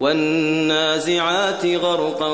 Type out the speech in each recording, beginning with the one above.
والنازعات غرقا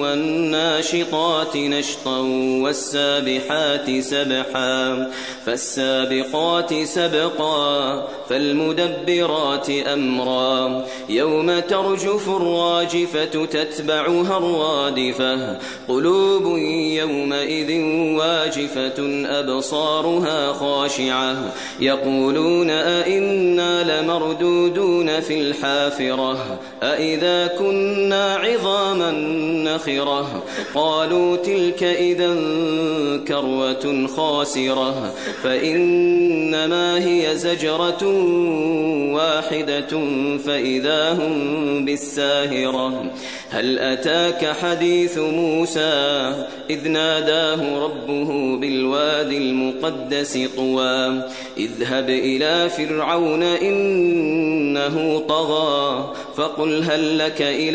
والناشطات نشطا والسابحات سبحا فالسابقات سبقا فالمدبرات أمرا يوم ترجف الراجفة تتبعها الرادفة قلوب يومئذ واجفة أبصارها خاشعة يقولون أئنا لمردودون في الحافرة أئذا كنا عظاما نخرة قالوا تلك إذا كروة خاسرة. فإنما هي زجرة واحدة فإذا هم بالساهرة. هل أتاك حديث موسى؟ إذ ناداه ربه بالوادي المقدس طوى. اذهب إلى فرعون إنه طغى. فقل هل لك أن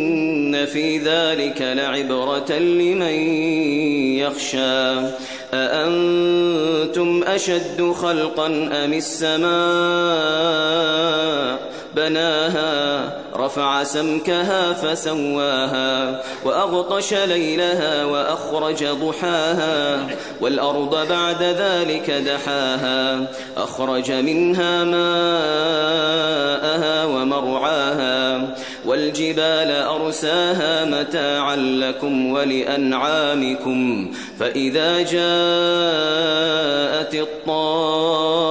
في ذلك لعبرة لمن يخشى. أأنتم أشد خلقا أم السماء؟ بناها رفع سمكها فسواها وأغطش ليلها وأخرج ضحاها والأرض بعد ذلك دحاها. أخرج منها ماءها ومرعاها. والجبال أرساها متاعا لكم ولأنعامكم فإذا جاءت الطامة